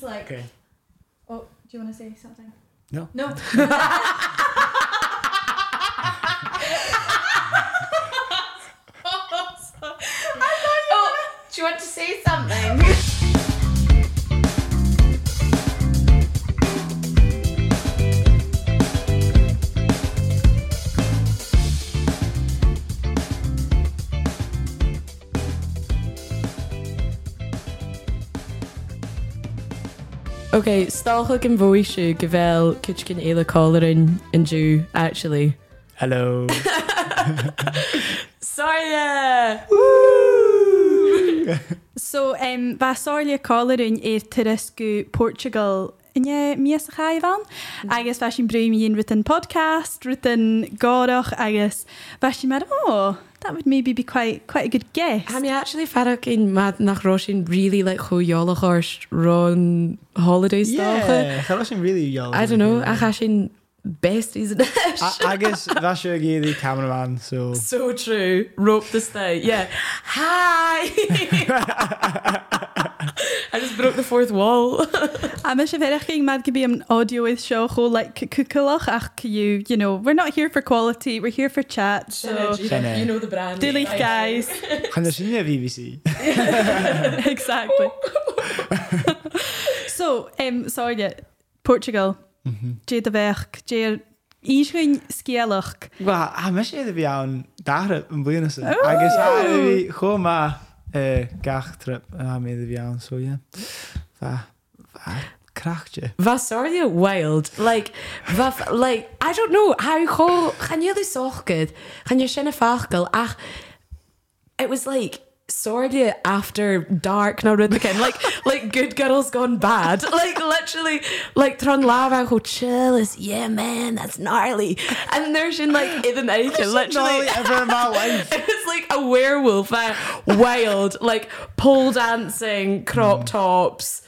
like, Okay. oh, oh do you want to say something? No. No. Oh, do you want to say something? Okay, stácha an bhise go bhfuil kit cin éile cáin in dú actually. Hello. Sorry! So, um, bá sáirle cálarún ar turas go Portugal inne mías a chaimhán, agus bheit sin breíon ru an podcast, ru an gádach agus bheit sin mar ó, that would maybe be quite quite a good guess. Ha mi actually farach in mad nach Rosin really like who choolach ors run holidays stácha. Yeah, Cha sin really young. I don't know, a cha sin besties in Agus bhe se a géí cameraman so So true. Rope the stay. Yeah. Hi. I just broke the fourth wall. A me sé bheitich cin mad go bí an audio is seo cho le cuculach ach you, you know, we're not here for quality, we're here for chat. So Sinne. you know the brand. Dillich guys. Chan sin a BBC. exactly. so, um, sáide Portugal, Jé a bheith dé ísrin scéalach. Well ha me sé a bhí an dare an bliana agus bhí cho má gach trip a mé a bhí an so krachtje. Vasaria wild. Like, vaf, like, I don't know. How go, can you this so good? Can you shin a fachgal? Ach, it was like, Sordia after dark now with again like like good girls gone bad. Like literally like Tron lava go chill is yeah man that's gnarly. And there's in like in an acre literally. ever in my life. it was like a werewolf uh, wild like pole dancing crop tops.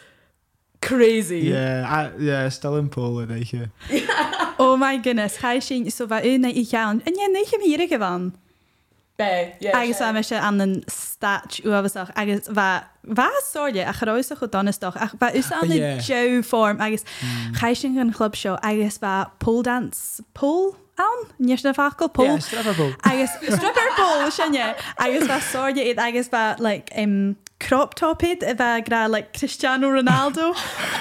Crazy. Yeah, I- yeah, still in Pole éiche. Oh my goodness, cha sin so bheit una i chean. In nu chim hir go bhan. Be, yeah, agus me se an an staach uhaach agus bhsóide a choráise chu donnastoch ach ba ús an ah, Joform agus hmm. chaisisin an club seo agus ba pódans pól. Níos na fachil pó agus strapar pó sinne agus bá sóide iad agus bá le crop topid a bheit gra like, Cristiano Ronaldo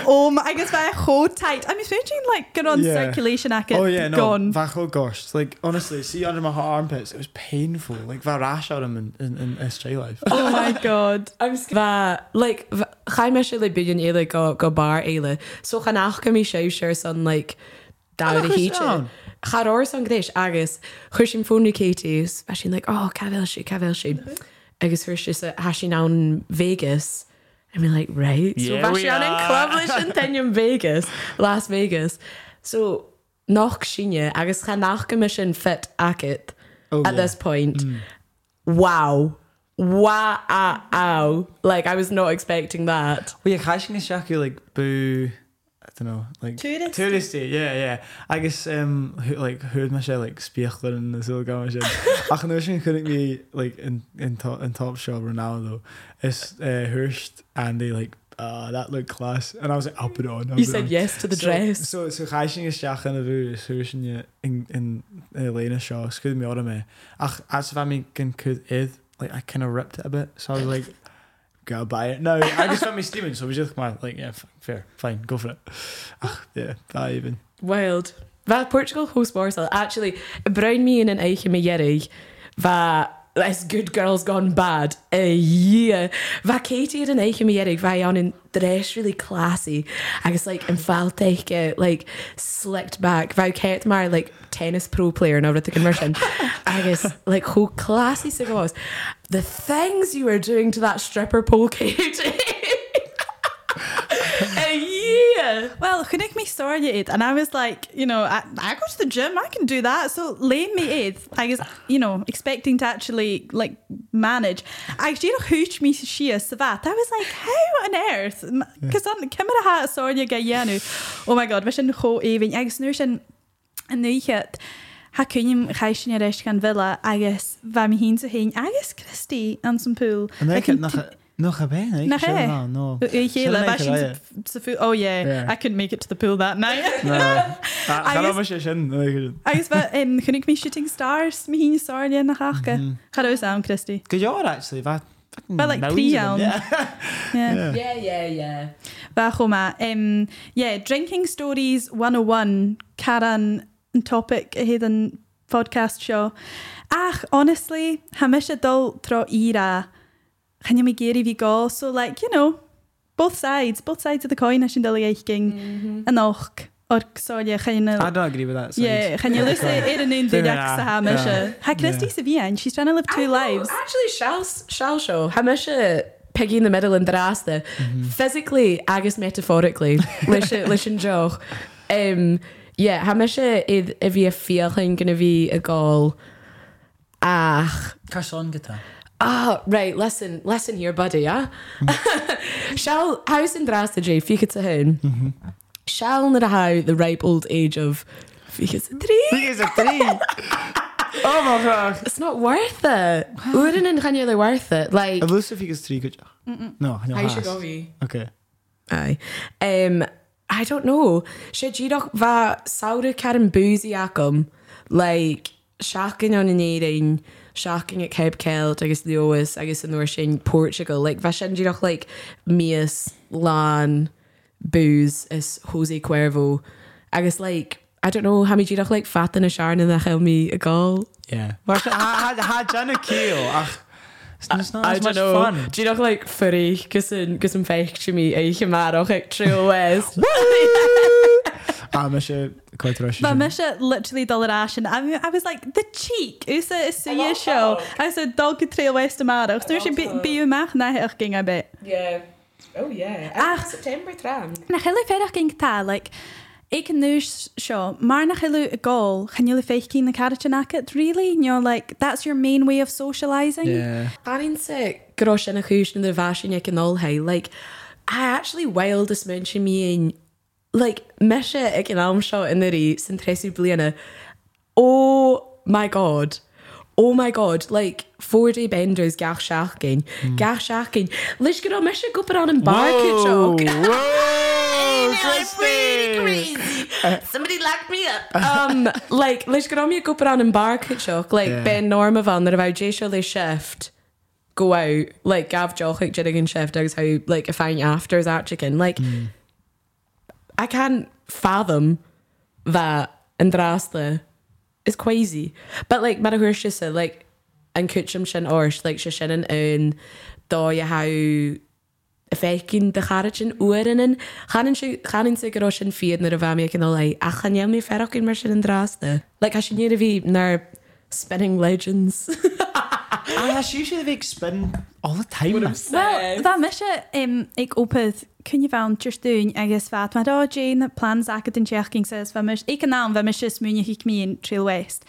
ó agus bheit chotáit. I'm imagining like go on Yeah. circulation ac Oh yeah, no, gone. Vacho oh, gosh. Like honestly, see under my hot armpits, it was painful. Like that rash out of him in, in, in SJ life. Oh my god. I'm scared. like cha me se le bidin éile go go bar éile so chan nach go mí sé seir san like da Oh, a hí Christian. Chará an grééis agus chuir sin fónna Katies a sin like oh cehil si cehil si mm-hmm. Agus thuir si uh, ha sin ná Vegas. I mean like right? Yeah, so we an are. club lei sin tein Vegas Las Vegas. So nach sinne agus cha nach go me sin fit acit Oh, at yeah. this point. Mm. Wow. Wow like I was not expecting that. Well, yeah, catching a shaky like boo. I don't know, like Touristy. Touristy, yeah, yeah. I guess um, who, like heard my shit like spiegler in the going shit. Ach, no, she couldn't be like in in top in top shop Ronaldo. It's uh, Hurst and they like. Uh, that looked class, and I was like, "I'll put it on." I'll you said on. yes to the so, dress So, so catching a shack in the boo is Hurst in in in Elena Shaw. Excuse me, order me. Ach, as if I mean, can could it like I kind of ripped it a bit, so I was like. Go buy it. No, I just found me steaming, so it was just my like, yeah, fair, fine, go for it. Ach, yeah, that even. wild Bheit Portugal hospósal actually brein me in an mé dhéirigh bheit leis good girls gone bad. A dhé Bheit Katie an éiche mé dhéirigh bheit an in really classy. Agus like an fáilteiche like slicked back. Bheit céit mar like tennis pro player ná ru conversion agus like cho classy sa gás the things you were doing to that stripper pole Katie a dhé Well, chunig me sáide it and I was like, you know, I, I go to the gym, I can do that. So lane me it. I was, you know, expecting to actually like manage. I actually hooch me she sa that. I was like, how on earth? Because on camera ha sáide ga yanu. Oh my god, we sin cho even. Agus nu sin an nuchet. Ha cunim chaisin a reis gan villa agus bha mi hín a hain agus Christy an san pool. And then Like, nach Nog een. Nog Ik hè? no. Uw hele, Zullen was wij je to? Oh yeah, Yeah. I couldn't make it to the pool that night. No. Ga I dan guess- maar je zin. Nee, Agus bheit in chunig mí shooting stars mi hín sáile nach chacha. Cha am Christy. Good job, actually. That fucking like nose three of. Yeah. Yeah. Yeah, yeah, yeah. Ba. Um, yeah, Drinking Stories 101 caran an topic a héad an podcast show. Ach, honestly, ha mis sé dul tro ira. Channne mi géri vi gá, so like, you know, both sides, both sides of the coin as sin dul eich ging. An och, or sáile I channne... don't agree with that. Yeah, lus é ar an un Dyn dúideach na, sa ha mis. Ha Christy Yeah. sa bhíon, she's trying to live two lives. Actually, shall shall show. How much piggy in the middle and drasta. Physically, agus metaphorically. Listen, listen, Joe. Um, yeah, how much if if you feel gonna be a goal? Ach. Carson guitar. Ah, right. Listen, listen here, buddy. Yeah. Shall house in Jay? Fica to him. Shall not how the ripe old age of to three. Wie is het drie? Oh my god. It's not worth it. Wouldn't and can you worth it? Like. Of ik is drie. No, no. How should go? Okay. Aye. Um, I don't know. Should you doch va saure karen boozy acum like shocking on an eating, shocking at Cape Celt, I guess the OS, I guess in Northern Portugal. Like va you doch like Mias, Lan, booze is Jose Cuervo. I guess like I don't know how many you doch like fat in a and that help me a goal. Yeah. Maar ha ha Jenna Keel. It's not I as don't much know. fun. Do you know like furry? Cos yn, cos yn feich to me, eich yma, och like true west. Ah, maar je quite rush. But Misha literally dul ash and I, mean, I was like the cheek Usa is suya show I said dog could trail west tomorrow so she be be mach na her ging a bit Yeah. Oh yeah. Ah. September tram. na hele ferch ging ta like ik kan nu show maar na hele a goal gaan jullie feich keen the carriage nacket really you know like that's your main way of socializing Yeah. Arin se gros yn y chwys yn y fashion ac yn ôl hei. Like, I actually wildest mention me in like mesha ac yn alm sio yn yr i sy'n tresu bliana. Oh my god. Oh my god, like four day benders gach siachgyn. Hmm. Gach siachgyn. Lish gyda mesha gwybod on yn bar Whoa! cychog. Whoa! pretty crazy. Uh, Somebody locked me up. Um, like, leis go mi go an an bar kitchoch, like Yeah. ben norma van that about Jay le shift go out, like gav joch like jidding and shift agus how like a fine after is that chicken. Like hmm. I can't fathom that and drasta is crazy. But like mar a said like an kuchum sin ors like se sin an un dó je how fécinn de charitin uan chanan chanan si go sin fiad na a bhami cin lei a chanéam mé ferachcinn mar sin an dráasta. Le a sin níad a bhí nar spinning legends. Ah, that's usually the big spin all the time. man. Well, that misha um, ik opet kun je van just doen agus vat maar oh Jane plans ak den checking says van mis ik naam van mis munje hik me in Trail West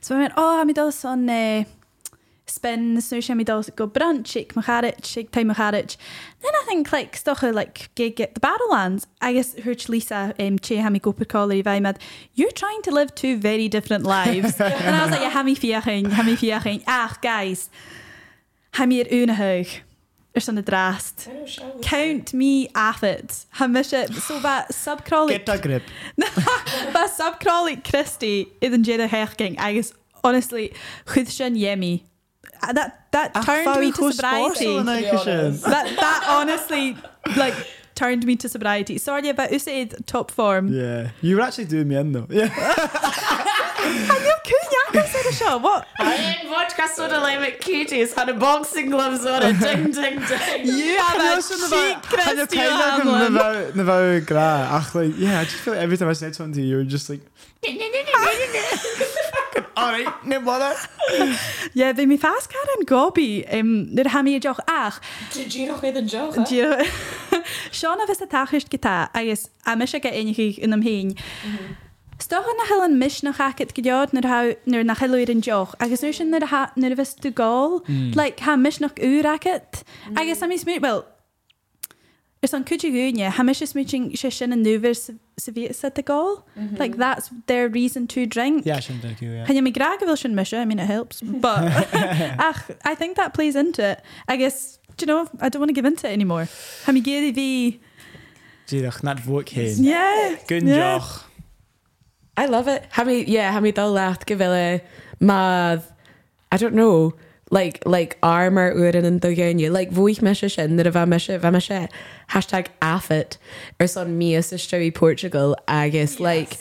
so we went oh ha mi dal son uh, spin so she mi dal go brunch ik ma garage ik time ma garage then I think like stoch like gig at the Battlelands I guess her Lisa um che ha mi go per collie vi med you're trying to live two very different lives. And I was like yeah, ha mi fiaching ha mi fiaching ach guys ha mi er une huig er son a drast. Count me af it. Ha mis so ba subcrawling Get a grip. ba subcrawling Christy iddyn jeda hechking agus honestly chud sin yemi. Uh, That that turned me to sobriety. That that honestly like turned me to sobriety. Sorry about usaid top form. Yeah. You were actually doing me in though. Yeah. You couldn't say the show. What? Iron vodka soda at cuties had a boxing gloves on it. Ding, ding, ding. You have a cheek, Hamlin. Na bheith gra. Ach, like, yeah, I just feel like every time I said something to you, you were just like, alright, no bother. Yeah, bhí mi fast car an gobi um, nu ha mi joch ach. Did you know where the joke? Seán a bheits a taist gotá agus a mis go inigh in am héin. Stochan na heil an mis nach chacet go deod nuair nach heúir an joch, agus nu sin nu a bheits tú gáil, le ha mis nach úracet, agus am mí smú well. Is an cuiide gúne, ha mis is muting se sin an nuver sa ví sa a gáil? Mm-hmm. Like that's their reason to drink. Yeah, I shouldn't take you, yeah. Can you make grag bhil sin mis? I mean it helps. But ach, I think that plays into it. I guess do you know, I don't want to give into it anymore. Ha mi géirí bhí, Díach nad bhg chéin. yeah. Gun yeah. joch. I love it. Ha mi, yeah, ha mi dal leat go bhile mad, I don't know, like, like armor uan an dogeine, like bhuaich me se sin na a bheit me se, bheit me se, hashtag affit, ar son mías is stoí Portugal agus, like,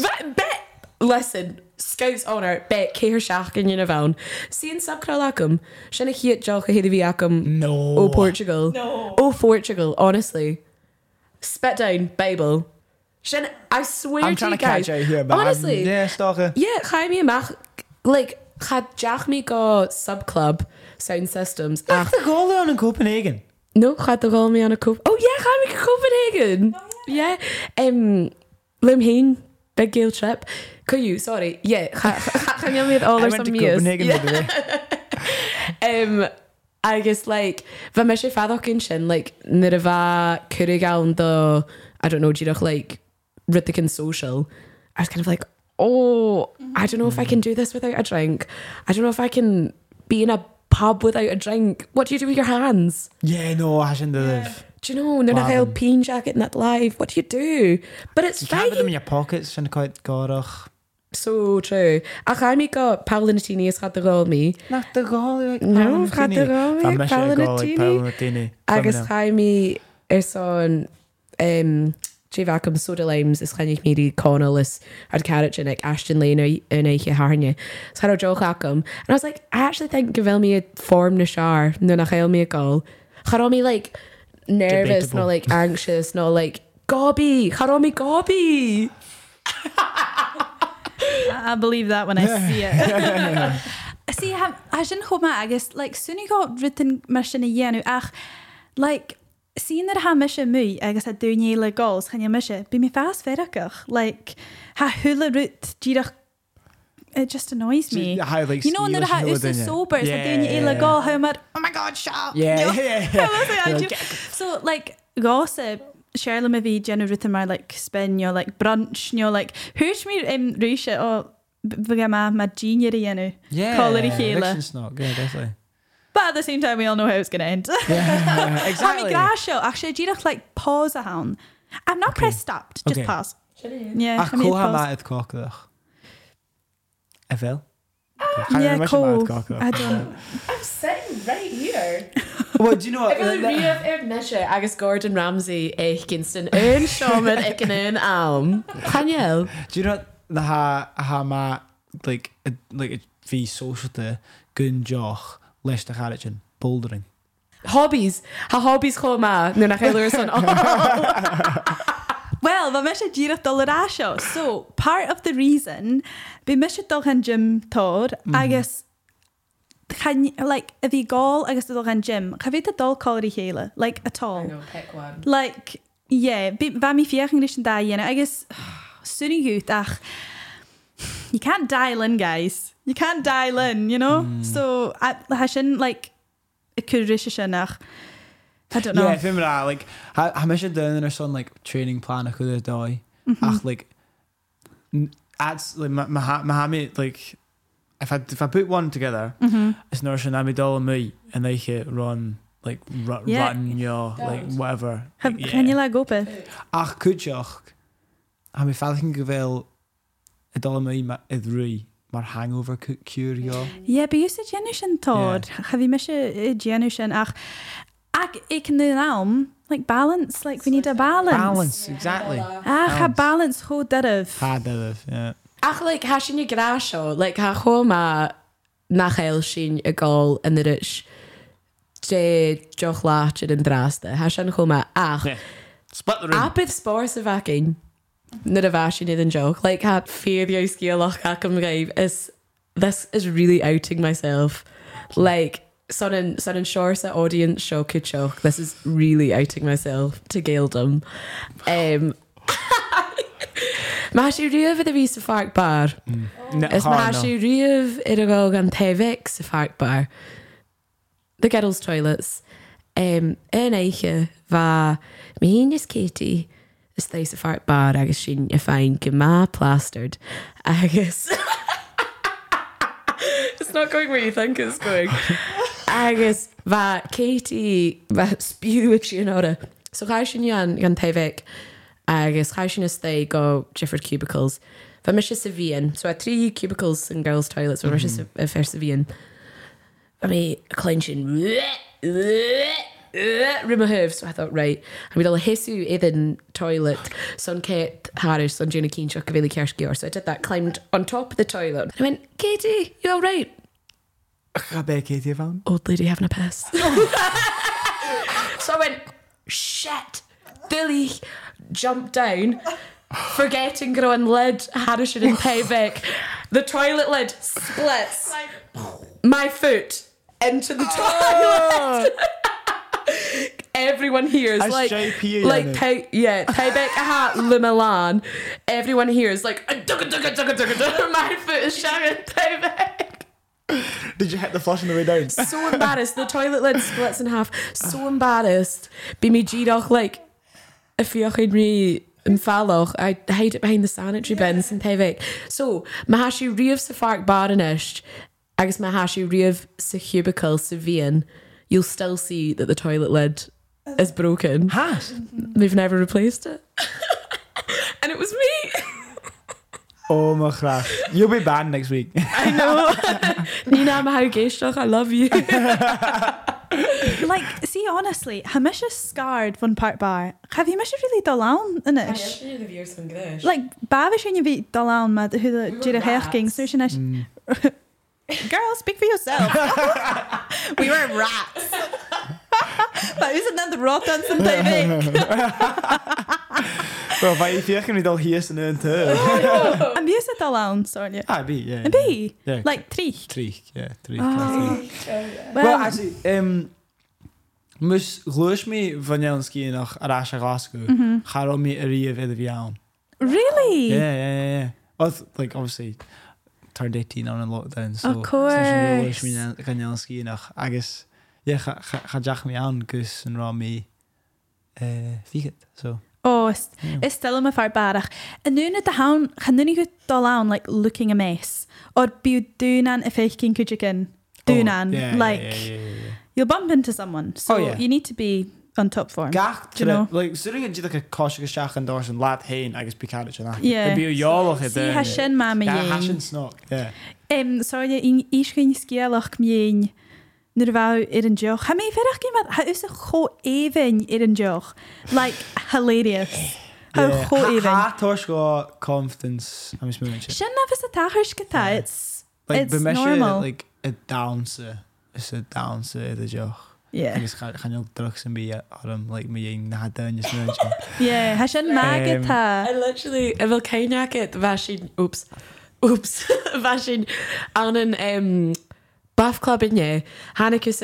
But bet listen Scouts honor bet céir seach in duna bhain. Síon sacra lecham sinna chiad deach a héidir bhí acham No. ó Portugal. No. Ó Portugal, honestly. Spit down, Bible. Sin, I swear I'm to trying you to catch guys. out here, but honestly, I'm, yeah, stocha. yeah, chaim mi amach, like, chad deach mi go subclub sound systems. Ach, the goal on in Copenhagen. no, chad the call me on a Cop. Oh yeah, chaim mi Copenhagen. yeah. Um, Lim Hain, big Gael trip. Caillou, sorry. Yeah, chaim mi with all I or went some to years. Copenhagen Yeah. by the way. um, agus like bheit me sé fadachcin sin like na a bheit chuigáin do I don't know díach like Rithican social I was kind of like oh I don't know if I can do this without a drink I don't know if I can be in a pub without a drink what do you do with your hands Yeah, no, I shouldn't live. do you know na nach Wow. peen jacket in that live what do you do but it's You can't put them in your pockets, shouldn't quite gorach. so true a chaimi go Paulinatini is chat go mi Nach the goal, like, No, gaat al weer, Van Messi goal, like, Paolanatini. Paolanatini. agus chaimi ar son um, Tríhacham soda limes is chanig míí conal is ar carrot ag Ashton Lane in éiche háne. Sa Joe Chacham. And I was like, I actually think go me a form na sear nu nach chail mi a gáil. Chará mi like nervous, Debatable. no like anxious, no like gobby, chará mi gobby. I believe that when I see it. see, ha, a sin choma agus, like, sunnig go written mar sin na dhéanú ach, like, sín ar ha mis mu agus a dúnéile gols chan mis bí mi fast ferach like ha hula rut díach it eh, just annoys me Yeah, how, like, you know skills that ha you know, us sober yeah, Yeah, dúine yeah, ile yeah. go how mar oh my god shut Yeah, You yeah, yeah. Like, I You're so like gossip Shirley ma bhí Jenna Rutamar like spin yo like brunch yo like thuirs mí im ríise ó bheit ma ma geniar dhéanú Yeah, Collar i chéile. Dixon's not good, definitely. But at the same time we all know how it's going to end Yeah, oh exactly. mí grasio ach sé ddíach like pause a hawn I'm not press stopped just Okay. pause yeah Ach, tá míad có ha pause. ma it cockach. A fel? yeah cool I don't I'm sitting right here. Well, do you know what? Ag riamh ar meise agus Gordon Ramsay ag ginstan ún seomad ag an ún am. Chaneal? Do you know what? Na ha ha ma like a, like a fi social te gun joch leis de garage bouldering. Hobbies. Ha hobbies cho ma. Nu nach eile san. Well, bheit me sé ddíach dul ráseo. So, part of the reason bí me sé dul an gym tór agus chan- like, a bhí gáil agus dul an gym, cha bhí a dul cáirí chéile, like atá. pick one. Like, yeah, bhí mí fiochan leis an da dhéana agus sunnig út ach you can't dial in, guys. You can't dial in, you know? Mm. So, ha sin, like, y cwrys sin nach. I don't know. Yeah, fi ra like ha ha me sé down ar son like training plan a chud dói. Ach like n- ads like ma ma ha ma ha like if I if I put one together, mm-hmm. it's not sin am dul me and they hit run like ru- Yeah. run yo like whatever. Ha- Like, Can you yeah. like go bit? Ach cúteach ha mi falcin go bhfuil i dul mí i rúí mar hangover curio. Yeah, but you said genu sin tod. Have you missed a genu sin ach ag ik in the realm like balance like we need a balance. Balance exactly. Ach, ha balance ho dyryf. Ha dyf, yeah. Ach, like, ha sin i grasio. Like, ha cho ma nach eil sin y gol yn yr ys. Je joch lach yn draste. Ha sin cho ma ach. Yeah. Split the room. A bydd spors y fagin. Nid a yn iddyn joke. Like, ha ffeirio sgiolach ac am gaib is, this is really outing myself. Like, son yn, son siwr sa audience show could joke. This is really outing myself to Gaeldom. Um, Mae si riaf iddo fi sa ffarc bar. Is ha, mae no. si riaf iddo go gan tefic sa ffarc bar. The Girls' Toilets. Um, eiche fa mi hyn is Katie is ffarc bar agus sin y ffain gyma plastered agus It's not going where you think it's going. agus bha Katie bheit spiú sin ára. So cha sin an gan taimheh agus cha sin is té go Gifford cubicles. Fa me sa bhíon, so a trí cubicles in girls toilets mar mm-hmm. se a fer sa bhíon. Fa mé klein sin rim a hoof, so I thought right. A mi dal a hisú iad toilet son Kate Harris son Jenna Keen go bhé ceirceor, so I did that climbed on top of the toilet. I went, Katie, you all right? Ga be Katie fan? old lady having a piss. so I went, shit. Billy jumped down, forgetting growing lid, Harrison and Payback. The toilet lid splits. My foot into the toilet. Oh. Everyone here is like JP, like. Pay, yeah, Payback hat Le Milan. Everyone hears like "Dugga, dugga, dugga, dugga, dugga." my foot is shagging Payback. Did you hit the flush on the way down? so embarrassed. The toilet lid splits in half. So embarrassed. Be me ddíach like fiochaid ri yn falloch. I hide it behind the sanitary bins and tevik. So, ma ha si riamh sa farc bar in isht, agus ma ha si riamh sa cubicle sa vian, you'll still see that the toilet lid is broken. Has. They've never replaced it. and it was me. Oh my gosh. You'll be banned next week. I know. Nina ma ha geistach, I love you. Like, see, honestly, Hamish is scarred von part bar. Have you Mish really down in ish? Like, Bavish and you be down mad who the Jira Herking, so she Mm. Girl, speak for yourself. we were rats. But isn't that the rot dance in TV? Wel, fa i fiach yn i ddol hias yn yn ty. I'm used to down, sorry. Ah, bi, yeah. And B, Yeah. like three. Triech, yeah. Triech. Oh. Wel, Well, actually, um, Mus glwys mi fan iawn sgi noch ar as a Glasgow. Mhm. Charo mi yr i fydd fi iawn. really? Yeah, yeah, yeah, yeah. Oedd, like, obviously, turned 18 on in lockdown, so... Of course. Glwys mi gan iawn sgi noch. Agus, yeah, cha, cha, cha jach mi iawn gys yn rha mi uh, figad, so... Oh, it's, Yeah. it's still in my far barach. And nu at the hound, can nu go down like looking a mess. Or be doonan if I can could you can doonan. Oh, yeah, like, yeah, yeah, yeah, yeah. you'll bump into someone. So Oh, yeah. you need to be on top form. Gach, Do you know? like, sy'n rhaid i like, cosig y siach yn dors yn lad hein agus picad yn ach. Yeah. Byw iolach i See, hashin mama Yeah, yin. hashin snog, yeah. Um, sorry, in ischyn sgielach mien. Nur wou ir een joch. Ha mee verder iemand. Ha is een go even ir een joch. Like hilarious. Eh, ha Yeah. go Ha- even. Ha, tosh go confidence am is mwyn Shin na a tachers geta. It's be me normal. like, a downse, is a downse i dy joch. yeah. Agus chan yw'n drugs yn bi arm, like, mi ein na dyn ys mwyn Yeah, ha shin ma geta. I literally, I wil caiineach it bhesin, oops, oops, bhesin an an bath club in je. Hannig is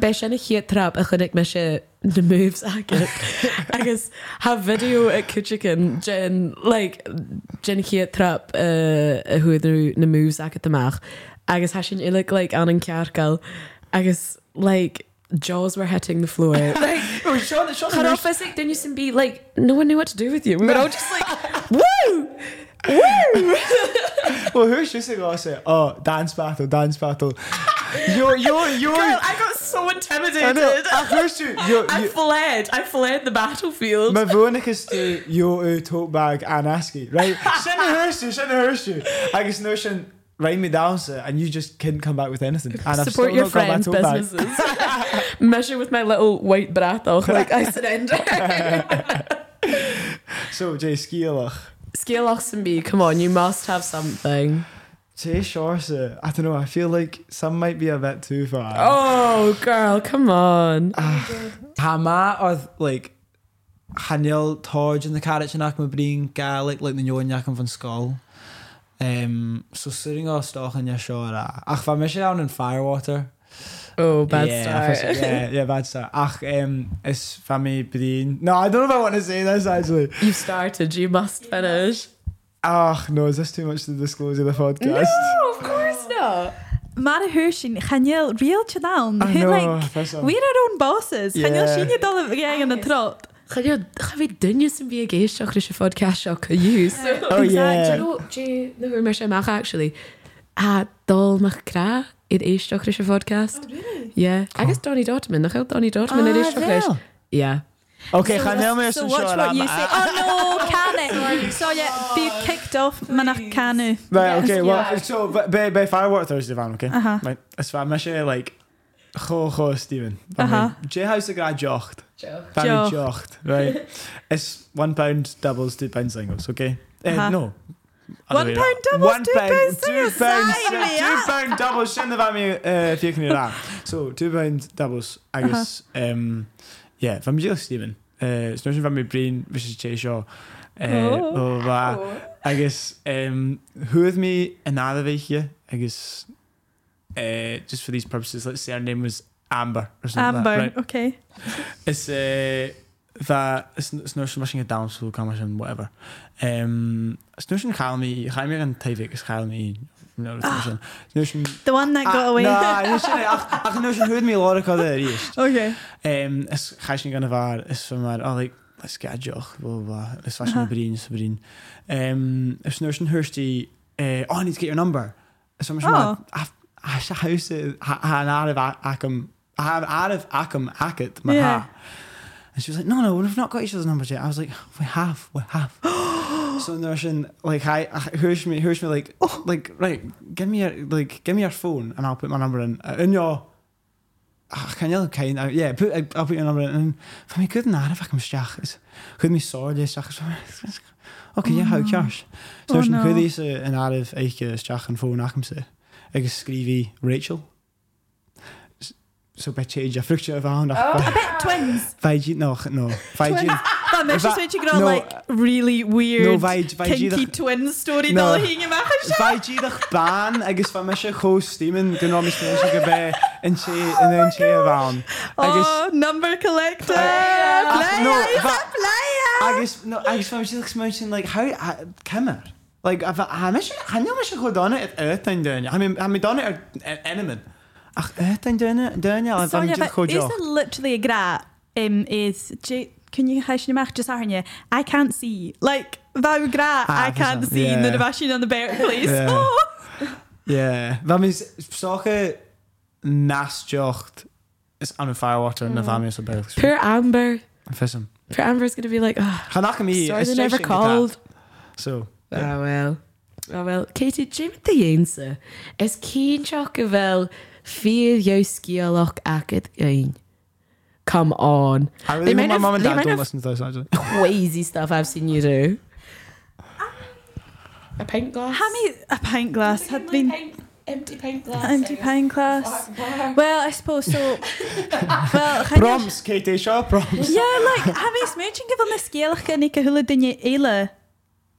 be sin a chiad trap a chunig me se na moves agad. Agus ha video at Kuchikin, Jen, like, Jen chiad trap uh, a huidirú na moves agad amach. Agus ha sin ilig, like, an an cearcal. Agus, like, jaws were hitting the floor. like, Oh, Sean, Sean, cut off physic, then you can be like, no one knew what to do with you. We were all just like, woo! Woo! Well, who's just going to say, oh, dance battle, dance battle. You're, you're, you're... Girl, I got so I intimidated. know, ach, who's you? You're, I fled. I fled the battlefield. Fwynig is to yo u tote bag an aski, right? Hearse you, send a hearse you. I guess no shin write me down, sir, and you just couldn't come back with anything. And I've Support still your not got my friends' businesses. Measure with my little white brat. Like, I surrender. So, Jay, skielach. Scale and be, come on, you must have something. Jay Shore, sir, I don't know, I feel like some might be a bit too far. Oh, girl, come on. Ha ma oedd, like, Haniel Torge in the carriage yn ac mae brin gaelig, like, na nyo'n ac yn fan sgol. Um, so, sitting o stoch yn yasio ra. Ach, fa mysio iawn yn Firewater. Oh, bad yeah, start. first- yeah, yeah, bad start. Ach, um, is family brin. No, I don't know if I want to say this actually. You've started, you must finish. Ach, no, is this too much to disclose in the podcast? No, of course not. Mara Hershin, Haniel, real to down. I Who know, like, first one. we're our own bosses. Haniel, Yeah. shin you dol of gang in the trot. Ga je ga we dunne sem wie géisteach is podcast seo go use. Oh, yeah. Do you know, do you who mar sem actually? A dul meach gra iad éisteach leis a podcast. really? Yeah. Agus Donny Dotman, nach Donny Dotman iad éisteach leis. Yeah. Ok, So ga that's- mé so san watch seo what you am- say. Oh no, Canu. So yeah, be kicked off manach Canu. Right, Yes, okay, well, yeah. so be be firework Thursday van, okay? Right, is waar mis je like go go Steven. J house a grad jocht. Joe. Family Jocht. jocht, right? It's one pound doubles, two pound singles, okay? Uh, Uh-huh. No. One pound doubles, One two pound- pound two pound- Sign me two up. pound doubles. Shouldn't have had me uh, if you can hear that. So two pound doubles. I guess. Um, yeah, van Jill Steven. Uh, Snursen van mijn brain, Mrs. J. Shaw. Uh, Oh. I guess um, who with me another weekje. I guess uh, just for these purposes, let's say her name was Amber or something. Amber. Like that, right? Okay. It's, uh, that nou smashing it down so kan and whatever. Um, zijn gaal me. Ga je meer is gaal me. No, Ah. is nou. The one that got away. No, nu zijn ach ach nou zijn hoort me Laura kan er eerst. okay. Um, is ga je niet gaan waar is van maar like let's get a job. Blah blah. Is was mijn Aha. vriend, zijn vriend. Um, is nou zijn hursty. Uh, oh, I need to get your number. Is van Oh. maar. Ah, sa huis ha ha na de akum. Ha out of akum akit. Maar Yeah. ha. And she was like, no, no, we've not got each other's numbers yet. I was like, we have, we have. so Nursing, like, hi, here's me, here's me, like, like, right, give me your, like, give me your phone, and I'll put my number in. Uh, in your, ah, can you kind, uh, yeah, put, I'll put your number in. And van mij kunnen naar, if ik hem stach is, goed me sorry, stach is. Oké, ja, hou ik jas. So Oh, Nursing, no. goed is een aardig eigen stach en phone nach hem ze. Ik schreef Rachel. So je vruchtje van, I bet twins. Vijf nog, no. Vijf Twins. That makes you Va- switch you like really weird No, vijf, vijf kinky twins story No. no. hingen maar Vijf baan, ik is van mij gewoon stemmen, kunnen we misschien zeggen bij een che en een che van. Ik is, Oh, number collector. Ah, Player, no, he's va- a player. ik is, no, ik is van mij mensen, like, how, kimmer. Like, hij mis, hij niet misschien gewoon dan het uit en doen. Hij hij me dan het element. Ach, uit en doen, doen ja, So van yeah, mij is job. it literally a gra um, is J- can you hash your mouth just arne I can't see like vau gra Ah, I can't verstaan. see Yeah. the machine on the bear please Yeah. oh. Ja, wat is zaken naast jocht is aan een firewater en dan van mij zo bij. Poor Amber. Vissen. Poor Amber's gonna be like, oh, Ga nach me sorry they never called. So. Oh well. Oh well. Katie, Jim the answer? Is Keen Shock wel vier jou skialach akit ein. Come on. I really They hope my have- mum and dad don't listen to this actually. Crazy stuff I've seen you do. A pint glass. how many a pint glass had been empty pint glass. empty pint glass well I suppose so well can Proms, Katie Shaw, proms. yeah like ha mé smooching go na scéalach gan ik hule dunne eile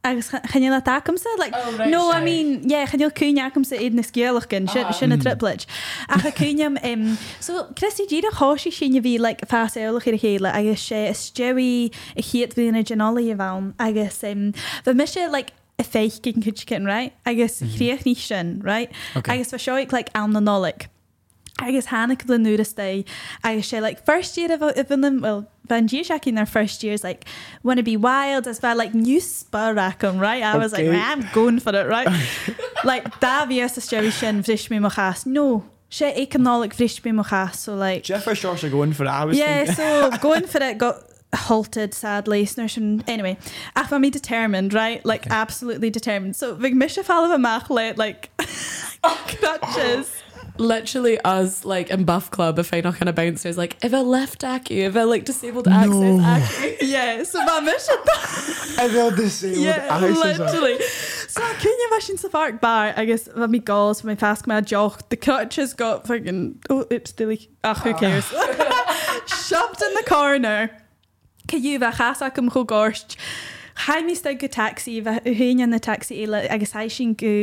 agus chan le takamsa like Oh, right, no I sure. mean yeah chan cúneachkamsa éad na scéalach gan Ah. sinna triplet a cha cúneam um, so Christy dí a háí sinne bhí le fás eolach ar a chéile? Agus sé is steí i chiad bhí na genolaí a bhm agus um, bheit mis sé like a féich gin cin right? Agus chríoch ní sin right? Okay. agus bheit seoigh like an na nolik. Agus hána go le nuúras day agus sé like first year of of them well G in their first years like wanna be wild as well like new sparacum right? I was like I'm going for it right? Like da vi as Jerry sin vrish mochas no sé economic vrish me mochas so like Jeff Shaw are going for it. I was yeah so going for it got halted sadly. Snursion anyway ach me determined right? Like absolutely determined. So big misha fall of a mach le like oh, crutches Literally us like in Buff Club if I knock on a bouncers like if I left Aki, if I like disabled access Aki. yeah so ma misha I will disabled Yeah, eyes as well. literally. So cynne fe sin sa farc bar agus bheit mi gols mai fast my joch the crutches got fucking oh it's dilly ach who ah. cares? Shoved in the corner. Caú bheit chas a gom cho gorst Chaimí sta go taxi bheit héine na taxi éile agus ha sin go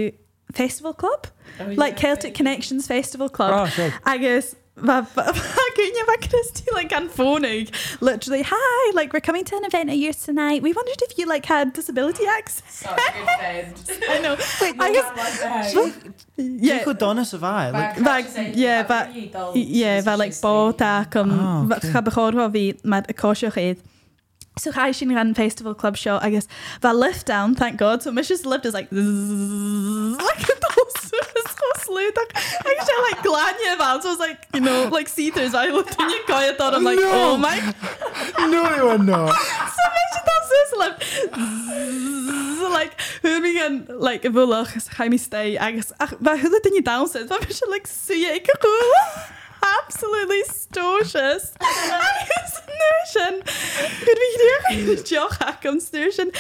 Festival Club like Celtic Connections Festival Club Oh, sure. agus Gunne bh Christy like an phoning literally hi like we're coming to an event at yours tonight we wondered if you like had disability access I know agus Yeah. go donna survive. Like, Bag- yeah, ba- yeah bheit like bóta chum Ah, okay. cha beáá bhí mar a cóisio chéad. So cha sin ran festival club show I guess. bheit lift down thank God so mis lift is like zzzz, like, so slúach agus sé le gláine bh so was like you know like see-throughs I looked in your guy I thought I'm like No. oh my No, you no. so much that like like hu mi gan like a bhulach is chaimi stay agus ach ba thula duine da ba se like suúa ag go absolutely stocious agus nu sin chud bhí deoch an snú sin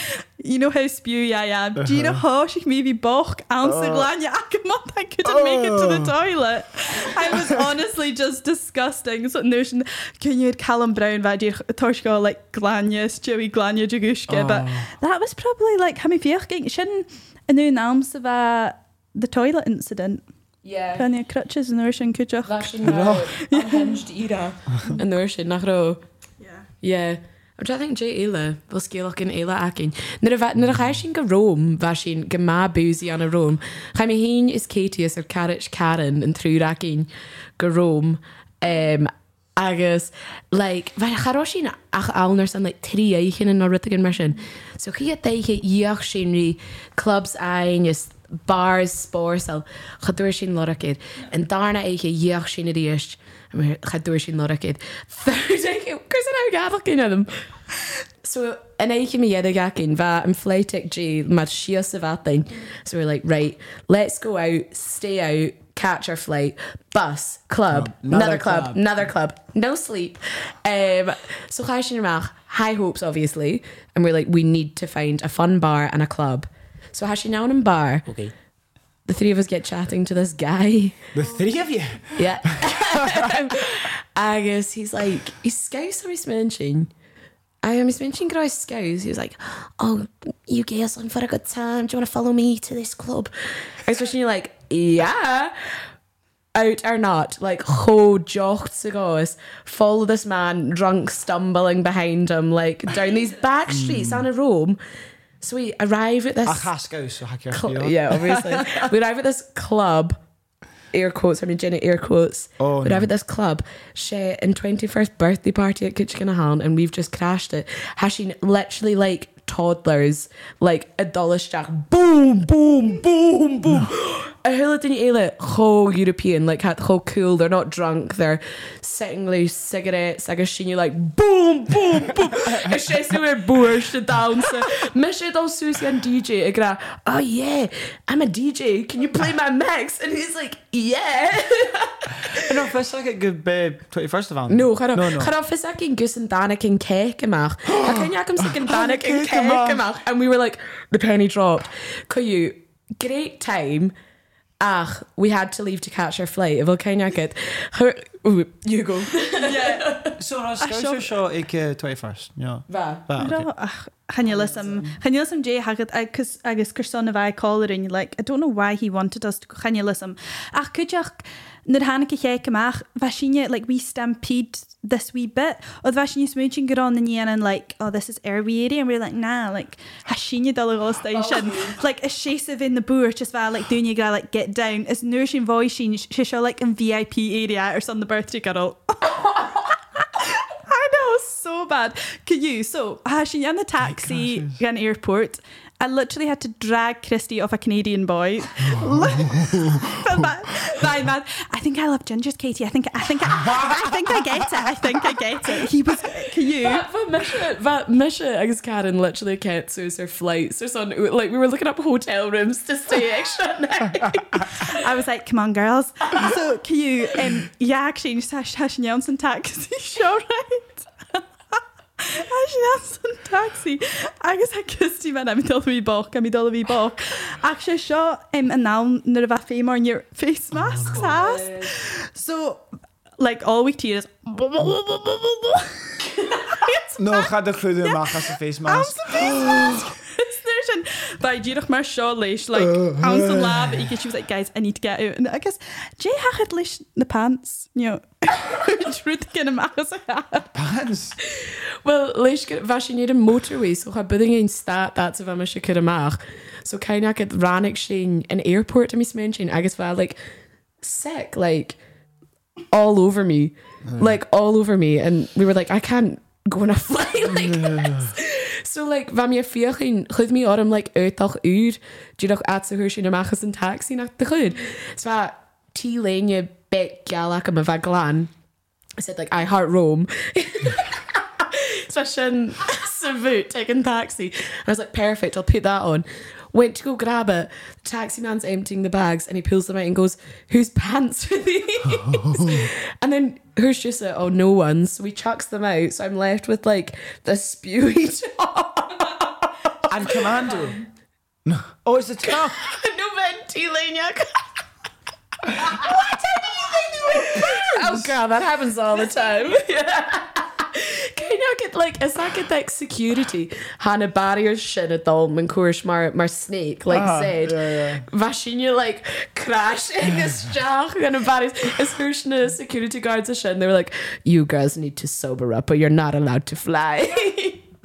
you know how spew I am. Do you know uh-huh. how ich mé bhí boch an sa gláine ach I couldn't make it to the oh. toilet. I was honestly just disgusting. So nu sin cynniad Callum Brown bheit dir tosá like gláine Joey de guske but uh. that was probably like ha mi fioch ging sin a nu náam the toilet incident Yeah. Penny crutches an sin cuideach Bheit sin hinged ira an nuair sin nach ró. Yeah. I'm trying to think Jay Eile bhil scéalach in éile acin. Nar a bheit nar a chair sin go Róm bheit sin go má an a Róm. Chaim hín is Catius ar Carrit Caran an trú acin go Róm. Um, agus like, bheit chará sin ach ánar san like, trí éichin in rutain mar sin. So chi a déiche íoch sin rí clubs ein is bars spórsal chaúir sin loracid an darna éige dhéoch sin a ríist chaúir sin loracid. Cos an gafach cin them. So in éiche mi iad gacin bheit an fléitic G mat si sa bhatain. So we're like, right, let's go out, stay out, catch our flight, bus, club, No, another, another club, club. another club, no sleep. Um, so chai high hopes obviously, and we're like, we need to find a fun bar and a club. So has she now in a bar? Okay. The three of us get chatting to this guy. The three of you. Yeah. Agus he's like, he's scouse or he's mentioning. I am he's mentioning guys scouse. He was like, Oh, you guys on for a good time. Do you want to follow me to this club? Especially like, yeah. Out or not, like ho jocht to goes, follow this man drunk stumbling behind him, like down these back mm. streets on a Rome. So we arrive at this A chasco, so hack your cl- yeah, obviously. we arrive at this club, air quotes, I mean, Jenny, air quotes. Oh, we no. arrive at this club, she in 21st birthday party at Kitchener and we've just crashed it. Hashing literally like toddlers, like a dollar stack, boom, boom, boom, boom. A hula didn't eile cho European, like had cho cool, they're not drunk, they're sitting loose cigarettes, agus sin like boom, boom, boom. A sé sú buir to dance. Me sé dá Susie an DJ a gra, oh yeah, I'm a DJ, can you play my mix? And he's like, yeah. No, first like a good babe. 21st of all. No, no, no. chad fis cin gus an dana cin cake amach. A cynniagam sa cin dana cin cake cake amach. amach. And we were like, the penny dropped. Could you, great time. Ach, we had to leave to catch our flight. If cynniagad, her, you go. So, no, ah, sure. Scouse show ik 21st. Ja. Va. Va, okay. Channelism Channelism J hagad agus agus curson a bheith cáing like I don't know why he wanted us to go channelism ah, ach chuideach na hána ché amach bheit sinne like we stampede this wee bit ó bheit sin smooching go on na níanaan like oh this is Airbnb and we're like nah like ha sinne dul station oh. like is sé a in the boer just bheit like dúine gra like get down is nuir sin voice sin si seo like an VIP area or son the birthday girl I know, so bad. Could you? So, she in the taxi gosh. at an airport. I literally had to drag Christy off a Canadian boy. But that- that man, I think I love gingers, Katie. I think I think I, I think I get it. I think I get it. He was. Can you? But Misha, but Misha, agus Karen literally can't her flights or something. Like we were looking up hotel rooms to stay extra night. I was like, come on, girls. So, can you? Um, yeah, actually, just hash hash Nelson taxi show, right? Hash Nelson taxi. Agus a custí man am dul bhí boch a mi dul bhí boch. Ach sé seo im an ná nar a bheith féim ar your face oh, mask has. So, like, all we tears. No, ga de goede mag als een face mask. sin Ba ddíach mar seo leis le an san lab i she was like guys I need to get out. And I guess Jay hachad leis na pants trú cin amachchas a Pants. Well, leis bheit sin iad an motorway? So cha budding ein stat dat sa bheit me se chud amach. So caiine go rannig sin an airport a mis men sin agus bheit like sick like all over me like all over me and we were like I can't go on a flight like this. So like, bha mé fiochén chud mí orm like uitach úr dúach at sa thuir sin amachchas an taxi nach de chud. Sá tí léine be geach am a bheith glán. I said like I heart Rome. so sin sa boot taking taxi. And I was like, perfect, I'll put that on. Went to go grab it. The taxi man's emptying the bags and he pulls them out and goes, Whose pants are these? and then who's just said, Oh, no one's. So he chucks them out. So I'm left with like the spewy top. And Commando. No. Oh, it's the top. Oh. no venti laniac. what? How do you think they were Oh god, that happens all the time. Can you get like is that get like security? Hannah barrier sin a dul man cuairs mar mar snake like Ah, said. yeah, yeah. Vashinya like crash agus jaach and a barriers is who's security guards a sin. They were like, You girls need to sober up or you're not allowed to fly.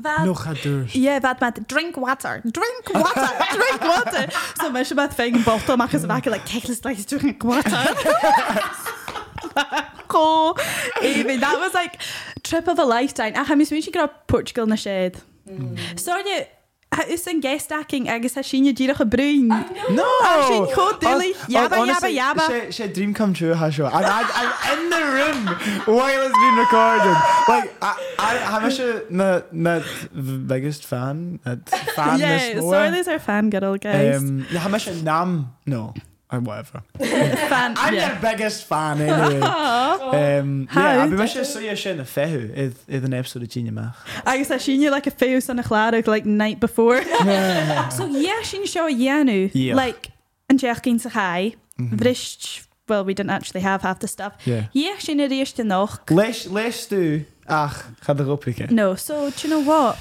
Bhead- No chadúr. Yeah, bhead mat drink water, drink water, drink water. So me se bad féin bottom achas a bhe like kelas like drink water. Go, Amy, that was like trip of a lifetime. A ha mis mún go Portugal in na séad. Sorry, is an gestacking agus a sinne díach a brún. No! Sin chod dúlaí. Hon- Yabba, honestly, yabba, yabba. She, she dream come true, has she? And I, I'm in the room while it's being recorded. Like, I, I, I'm actually not, not the biggest fan. Not fan Yeah, sorry, these are fan girl guys. Um, yeah, how much a nam? No, or Uh, whatever. fan, I'm yeah. your biggest fan eh, anyway. um, yeah, I'll be much so you sin a fehu is is an episode of Gina Mach. agus a sinne like a féos an a chláach like night before. so yeah, sin seo a dhéanú Yeah. like an deach cinn sa chai bhrist mm-hmm. well we didn't actually have half the stuff. Yeah. Yeah, sin a réiste noch. Les les du ach ga erop ik. No, so do you know what?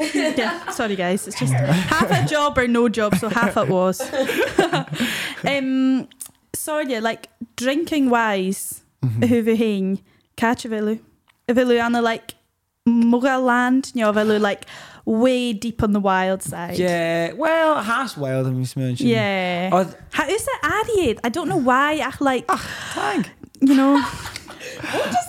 yeah, sorry guys, it's just half a job or no job, so half it was. um, sorry, like drinking wise, who vi hing, catch a vilu, a vilu on the like Mughal land, you know, vilu like way deep on the wild side. Yeah, well, has wild and we mentioned. Yeah. Oh, How is it Ariad? I don't know why. I like, thank. you know,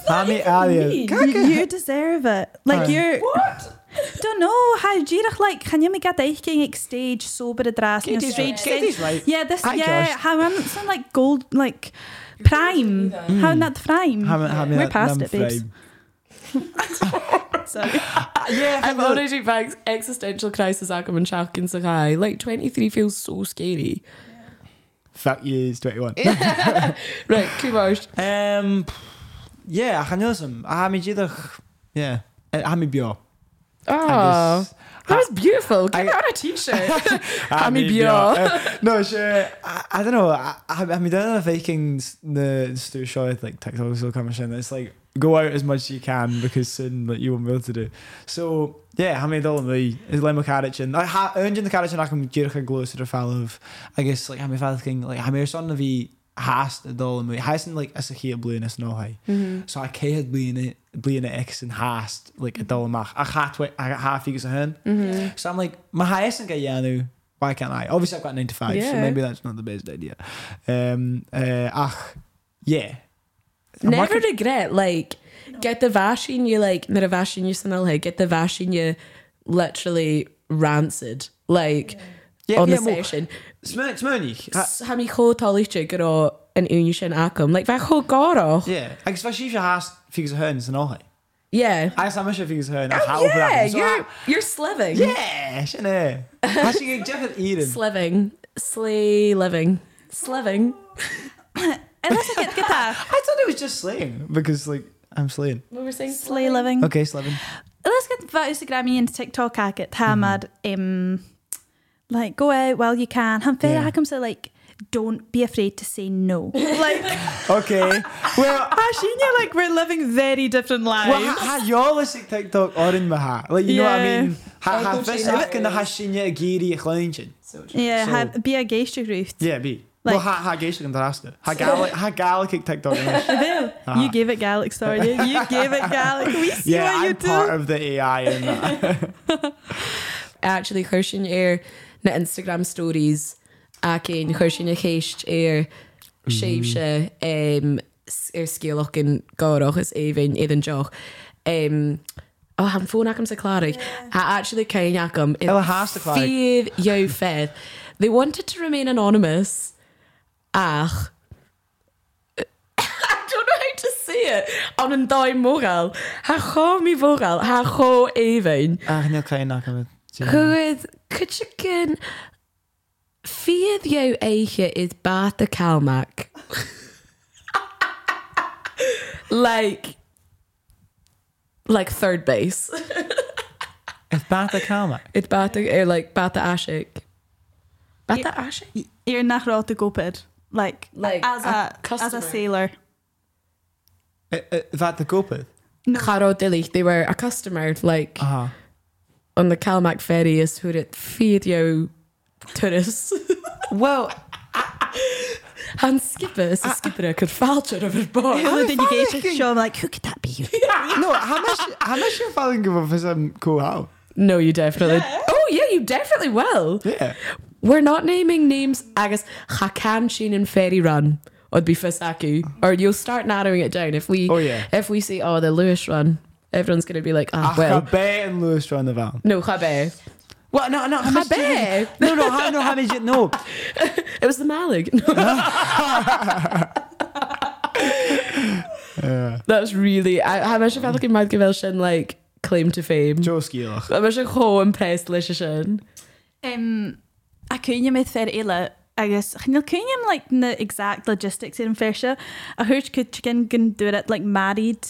Hammy Alien. you, you deserve it. Like Aye. you're. What? Don't know how Jirach like can you make a deiking like stage sober a dras in a Katie's stage right. thing? Katie's right. Yeah, this Hi, yeah. Josh. How I'm some like gold like prime. How not the prime? Hammy Hammy We're past it, babes. Sorry. Yeah, I've already back existential crisis ac yn siac yn sychau. Like 23 feels so scary. Fuck years 21. Right, cwbars. Um, yeah, I know some. I have me jidach. Yeah, I have me bio. Oh, that was beautiful. Give I- me on a t-shirt. Ha mi mi bio. Uh, no, sure. I, I don't know. I, I, I mean, the Vikings, the Stu Shaw, like TikTok will come in. It's like go out as much as you can because soon like you won't be able to do. So yeah, I mean, all me is Lemon Carriage and I ha earned the carriage and I can get a glow to the fall of I guess like I'm a Viking like I'm a son of the hast the doll me hasn't like as a here blue in no high. So I can't blue in it blue in it X and hast like a doll mach. I had I got half figures a hen. So I'm like, my highest and get Yanu. Why can't I? Obviously, I've got 9 to 5, so maybe that's not the best idea. Um, uh, ach, yeah. I'm Never working- regret, like, get the vashin you like, na vashin you sanal get the vashin you literally rancid. Like, Yeah, on yeah, the well, session. Smyrn, Smyrny. Ha mi cho talichte gyda yn union sin acum. Like, fe cho goroch. Yeah. I guess if you has figures a hen, it's an all high. Yeah. I guess I'm sure figures a hen. Oh, yeah, you're, you're sliving. Yeah, shouldn't I? Actually, get Jeff and Eden. Sliving. Slay living. Sliving. Unless I get get that I thought it was just slaying because, like, I'm slaying. What were we saying? slay living. Okay, slaving. Let's get the Instagram and TikTok agate hamad um like go out while you can. Han fair Yeah. I come say like don't be afraid to say no. like Okay. well, Hashinya, like we're living very different lives. Well, ha, ha y'all listen TikTok or in my hat. Like, you know what I mean? Ha, ha, Echo fes chamber. ac yn y hasinia giri y chlyntyn. yeah, so- ha, be a geistig ruth. Yeah, bi. Like- well, ha, ha geisio yn darasta. Ha gael, ha gael kick TikTok yn ys. Uh-huh. You gave it Gaelic, sorry. You gave it Gaelic. We see Yeah, what you I'm part of the AI in that. actually chuirsin ar na Instagram stories a cén chuirsin a chéist ar séimse ar scéalach an gárach is éhain iad an deoch. Um, oh, han ffôn ac am sa clarig. A actually cain ac am. Ella has to clog. Fydd yw fedd. They wanted to remain anonymous. Ach. I don't know how to say it. Ond yn doi moral. Ha cho mi foral. Ha cho efain. Ah, níl chéin nach go Chwydd, cwtsigyn, ffydd yw eiche is bat y calmac. like, like third base. It's bat a calma? It's bat y, er, like, bat y ashik. Bat y ashik? You're nach rá to go gopid. Like, Like, as a a, as customer. a sailor. Bheit a gopad? Charo dillich, they were a customer, like, Aha. On the Calmac ferry is who it ffydd yw tourists. Well, Han skipper is a ah. skipper could falter over board. Well, then you get to show, I'm like, who could that be? no, how much how much you're falling give up for some cool how? No, you definitely. Oh yeah, you definitely will. Yeah. We're not naming names. Agus Hakan Sheen and Ferry Run would be Fisaku, or you'll start narrowing it down. If we, Oh, yeah. if we say oh the Lewis Run, everyone's gonna be like ah Ach, well well. and Lewis run the van. no Chabe. What? No, no, how much? Chabe. No, no, how, no, how did you know? It was the Mallaig. That's really. I, how much of I looking mad give sin like claim to fame? Joe Skeelach. How much of ho impressed lei sin? Um, a cúine mé fer eile agus chinil cúinem like na exact logistics in ferse a thuirt could chicken can do it like married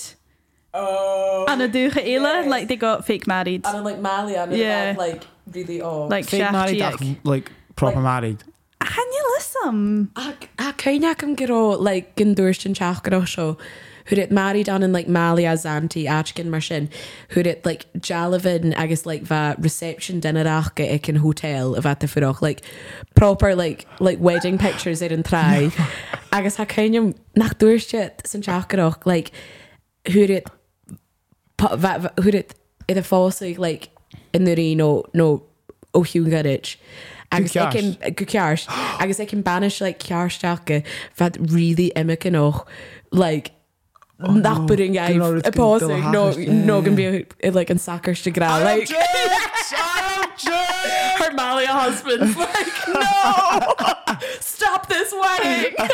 Oh. an a dúcha eile like they got fake married And like Mali, and Yeah. like really oh. like Fake married, ach, seaachtaíag. like proper Like- married. Chan lisam A caiine am goró le gin dúirtin teach go seo. Who'd it married on in like Mali as auntie Achkin mar sin. Who'd it like Jalavin guess like va reception dinner achke ik in hotel of at the furoch like proper like like wedding pictures er in try. I agus ha caiinem nach dúirte san teach goch like who'd it who'd it? I a fósaigh like in the rí nó nó ó hiún garage. Agus Go ag cin go ceart agus ag cin banis le cearsteachcha fad ri imimeach noch like nachpuring Gyn o'r a gyn pós dul no hachas, yeah, no gan yeah. be like an sacarste gra like her Mali husband's like no! Stop this wedding!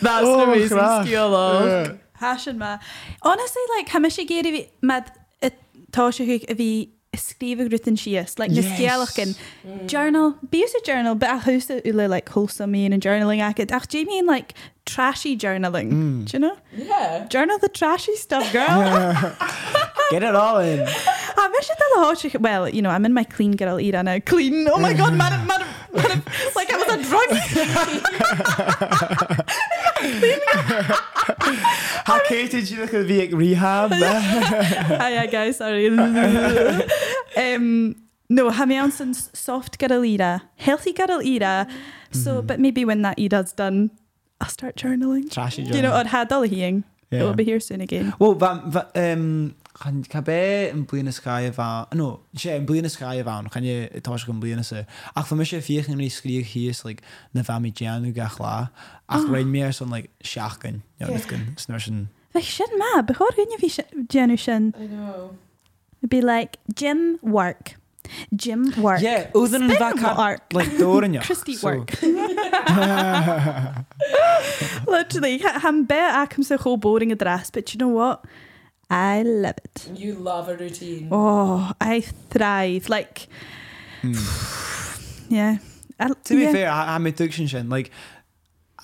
That's Oh, an amazing skill Yeah. Hashin ma. Honestly like ha sé géir vi mad tá se a bhí skrifa grutin sias like na Yes. scialachcin journal bí a journal be a thusa ule like wholesome mean and journaling agad ach do you mean like trashy journaling? Mm. Do you know? Yeah. Journal the trashy stuff girl. Get it all in. I wish it the hot well you know I'm in my clean girl era now. Clean. Oh my god madam madam madam. Like I was a drug Ha Katie you look at the rehab? Hi, hi guys, sorry. um, no, ha mé an san soft gadal ira, healthy gadal ira. So, but maybe when that ira's done, I'll start journaling. Trashy Do you know, or had all hearing. It Yeah. will be here soon again. Well, fa, um, chan ca be yn blin y sgai y fa... No, sé, yn blin y sgai y fa, chan je tos yn blin y se. Ach, fa mi sé fiech yn rhi sgrig hys, like, na fa mi gian yw gach la. Ach, oh. rhaid mi'r son, like, siach gyn. Iawn, yeah. gyn, snwyr sy'n... Like, shin ma, before you fi Jenu shin, I know it'd be like gym work. Gym work. Yeah, oedden yn fa Spin ca... work. Like, door yn Christy work. Literally, ha- ham be acum so whole boring address, but you know what? I love it. you love a routine Oh, I thrive. Like, hmm. yeah. I, To be yeah. fair, I'm a sy'n sy'n, like,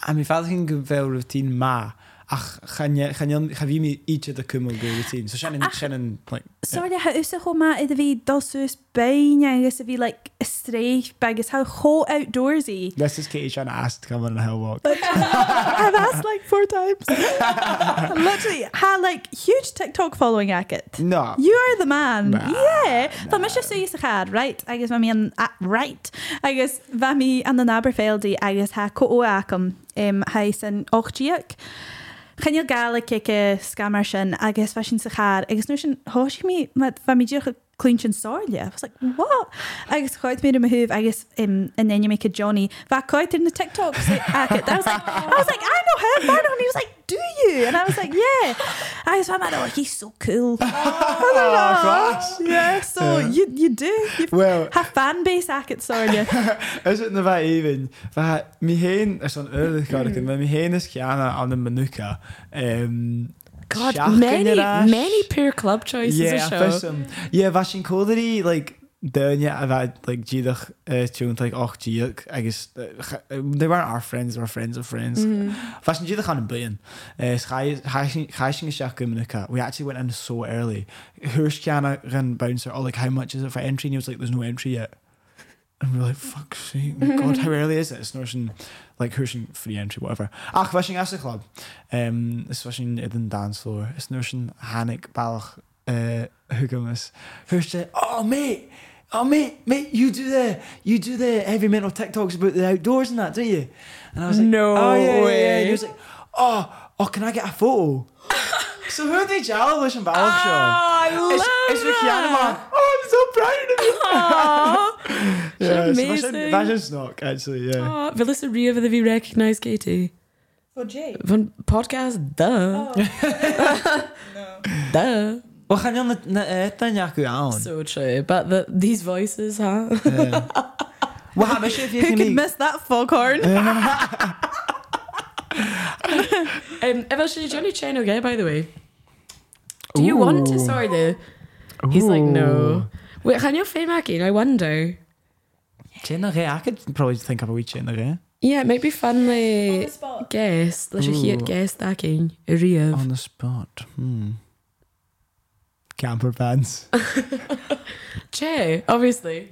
I'm a mi fath chi'n gyfel routine ma, ach, chan je, chan je, chan fi mi each of the cymol go routine. So sy'n, sy'n, like, Sorry, ha usa ho ma idda fi dosus bain agus a fi like a strafe bagus how ho outdoorsy. this is Katie trying to ask to come on a hill walk. I've asked like four times. Literally, ha like huge TikTok following at it. No. You are the man. Nah, yeah. Tá mis sé is chad, right? Agus ma mi an ah, right. Agus bha mi an den Aberfeldy agus ha co ó acham um, ha san ochtíach. Chnne gala cice scamar sin agus fe sin sa char, agus nu sin háisi mí fa míidircha clean sin sáile. I was like, what? I Agus choid mé am húh agus um, you make a Johnny. Va coit in the TikToks. I was like, I was like, I know him, I know him. He was like, do you? And I was like, yeah. I was like, oh, he's so cool. Oh, yeah, so you, you do. You Well, have fanbase ac sorry. is het nou even? Waar mi is een eerlijk garken, maar mi is Kiana aan de Manuka. Um, God, many, in your ass. many poor club choices yeah, a show. fissum. Yeah, was sin cóirí like a bheit like ddíach uh, tún like och díach agus uh, uh, they weren't our friends or friends of friends. Was sin ddíach an an blian. Chaising seach gomunica. We actually went in so early. Hurs ceanna bouncer, oh like how much is it for entry? And he was like, there's no entry yet. And we we're like, fuck sake, god, how early is it? It's nursing, like, nursing free entry, whatever. Ach, fishing as a club. Um, it's fishing in the dance floor. It's nursing Hannick Balach, uh. Who's say, oh, mate, oh, mate, mate, you do the, you do the heavy metal TikToks about the outdoors and that, don't you? And I was like, No oh, yeah, yeah, yeah. way. And he was like, oh, oh, can I get a photo? so who did Jallow Wish and Balach show? I It's, it's with Kiana. Oh, I'm so proud of you. Aw. Yeah, it's amazing. fashion, fashion snock, actually, yeah. Aw, Vil is ri of vi recognize Katie. For Jay. Van podcast, duh. Oh. Duh. Wel, gaan jullie na eten ja ku aan? So true. But the, these voices, huh? Wel, gaan we even Who could even miss that foghorn? Um, Evel, should Johnny Chen okay, by the way? Do you want to? Sorry, though. He's like, no. Wait, can you fame again? I wonder. Chin nog, I could probably think of a wee chin nog, Yeah, it might be fun, like, spot. guest. Let's just hear Ooh. guest again. Ria. On the spot. Hmm. Camper pants. Che, obviously.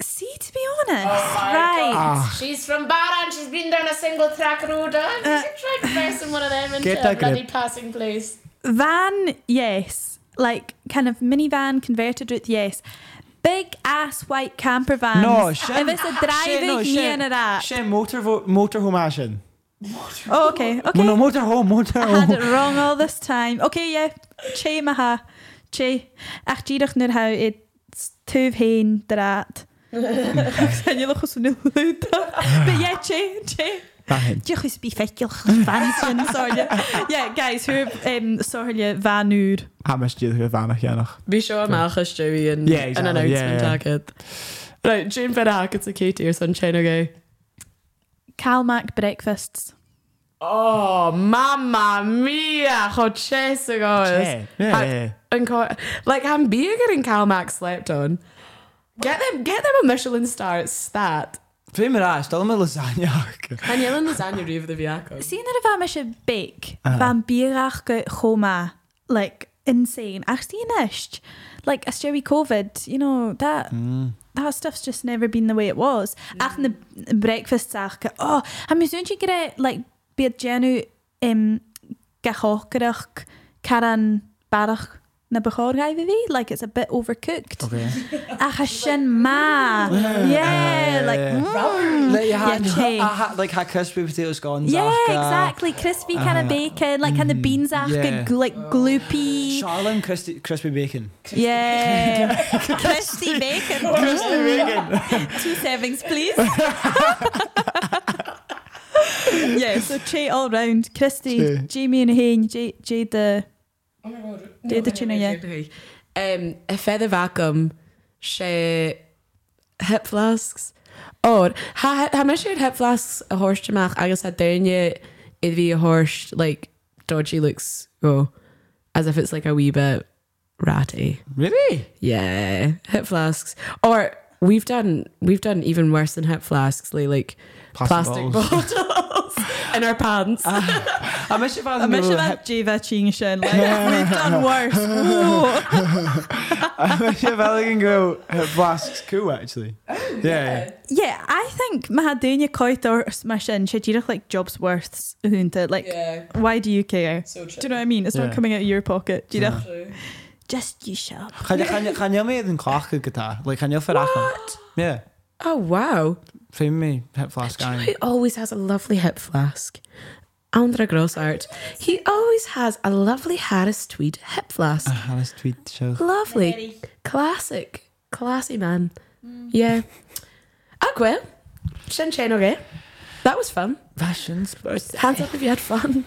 See, to be honest, right. Ah, She's from Barra and she's been down a single track road. Uh, you should try pressing one of them into Get a that bloody grip. passing place. Van, yes. Like kind of minivan converted route, yes. Big ass white camper van. No, shit. If it's a driving here and that. Shem motorvo- motorhome ashen. Oh, okay, okay. No, motorhome, I had it wrong all this time. Okay, yeah. Che maha. Che. Ach, ddíireach nuair ha i tuh hain drat. Zijn jullie goed zo nu luid? But yeah, che, che. Dahin. Diolch is bifeiciol fan sorry. Yeah, guys, who um sorry van uur. Ha, mes je er vannig, ja nog. Be sure Malchus Joey and Yeah, an announcement Yeah, yeah. jacket. Right, Jane Fed Hackett's a Katie or son Chen okay. Calmac breakfasts. Oh, mamma mia! God, Chesa Yeah, yeah, yeah. And co- like hamburger and Calmac slept on. Get them, get them a Michelin star stat. Vreemd me raar, stel me lasagne. And you're in lasagna rief the Viaco. Sien er van me se big van bierach go choma like insane. Ach sien nicht. Like as Jerry COVID, you know, that mm. that stuff's just never been the way it was. Ach the breakfast sach oh, ha mi soon gre like beat genu um, im gachokerach karan barach na begorgai vi like it's a bit overcooked. Oké. Ach a shin ma. Yeah, like mm. Like, you Yeah, had, che. Like, had crispy potatoes gone. Yeah, ach, exactly. Crispy kind of uh, bacon, like kind of beans after, yeah. gl- like gloopy. Charlene crispy, crispy bacon. Yeah, crispy bacon. Crispy bacon. Two servings, please. yeah, so Che all round. Christy, Jamie and Hain, Jay, Jay the. Oh my god. Dé de tuna, yeah. Um, a feather vacuum, she hip flasks. Or, ha, ha, ha hip flasks a horse chamach, agus had down yet, it'd be a horse, like, dodgy looks go, as if it's like a wee bit ratty. Really? Yeah, hip flasks. Or, we've done, we've done even worse than hip flasks, like, like Plastic plastic, bottles in our pants. I miss you I miss you that Jiva Ching Shin. Like, we've done worse. I miss you that can go uh, flasks cool actually. Yeah. Yeah, I think Mahadunya Koitor Smashin should you like jobs worths hunted. Like, yeah, why do you care? so. Do you know what I mean? It's Yeah. not coming out of your pocket. Do you know? True. Just you shut up. Gaan je, gaan je, gaan je mee een klachten gitaar? Like, gaan je verrachen? Yeah. Oh, wow. Vind me, hip flask Do you know guy. who always has a lovely hip flask? Andra Grossart. He always has a lovely Harris Tweed hip flask. Harris Tweed show. Lovely. Classic. Classy man. Mm. Yeah. Agwe. Shin Chen okay. That was fun. Fashions. Hands up if you had fun.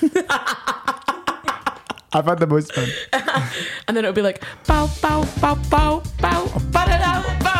I've had the most fun. and then it'll be like bow bow bow bow bow bow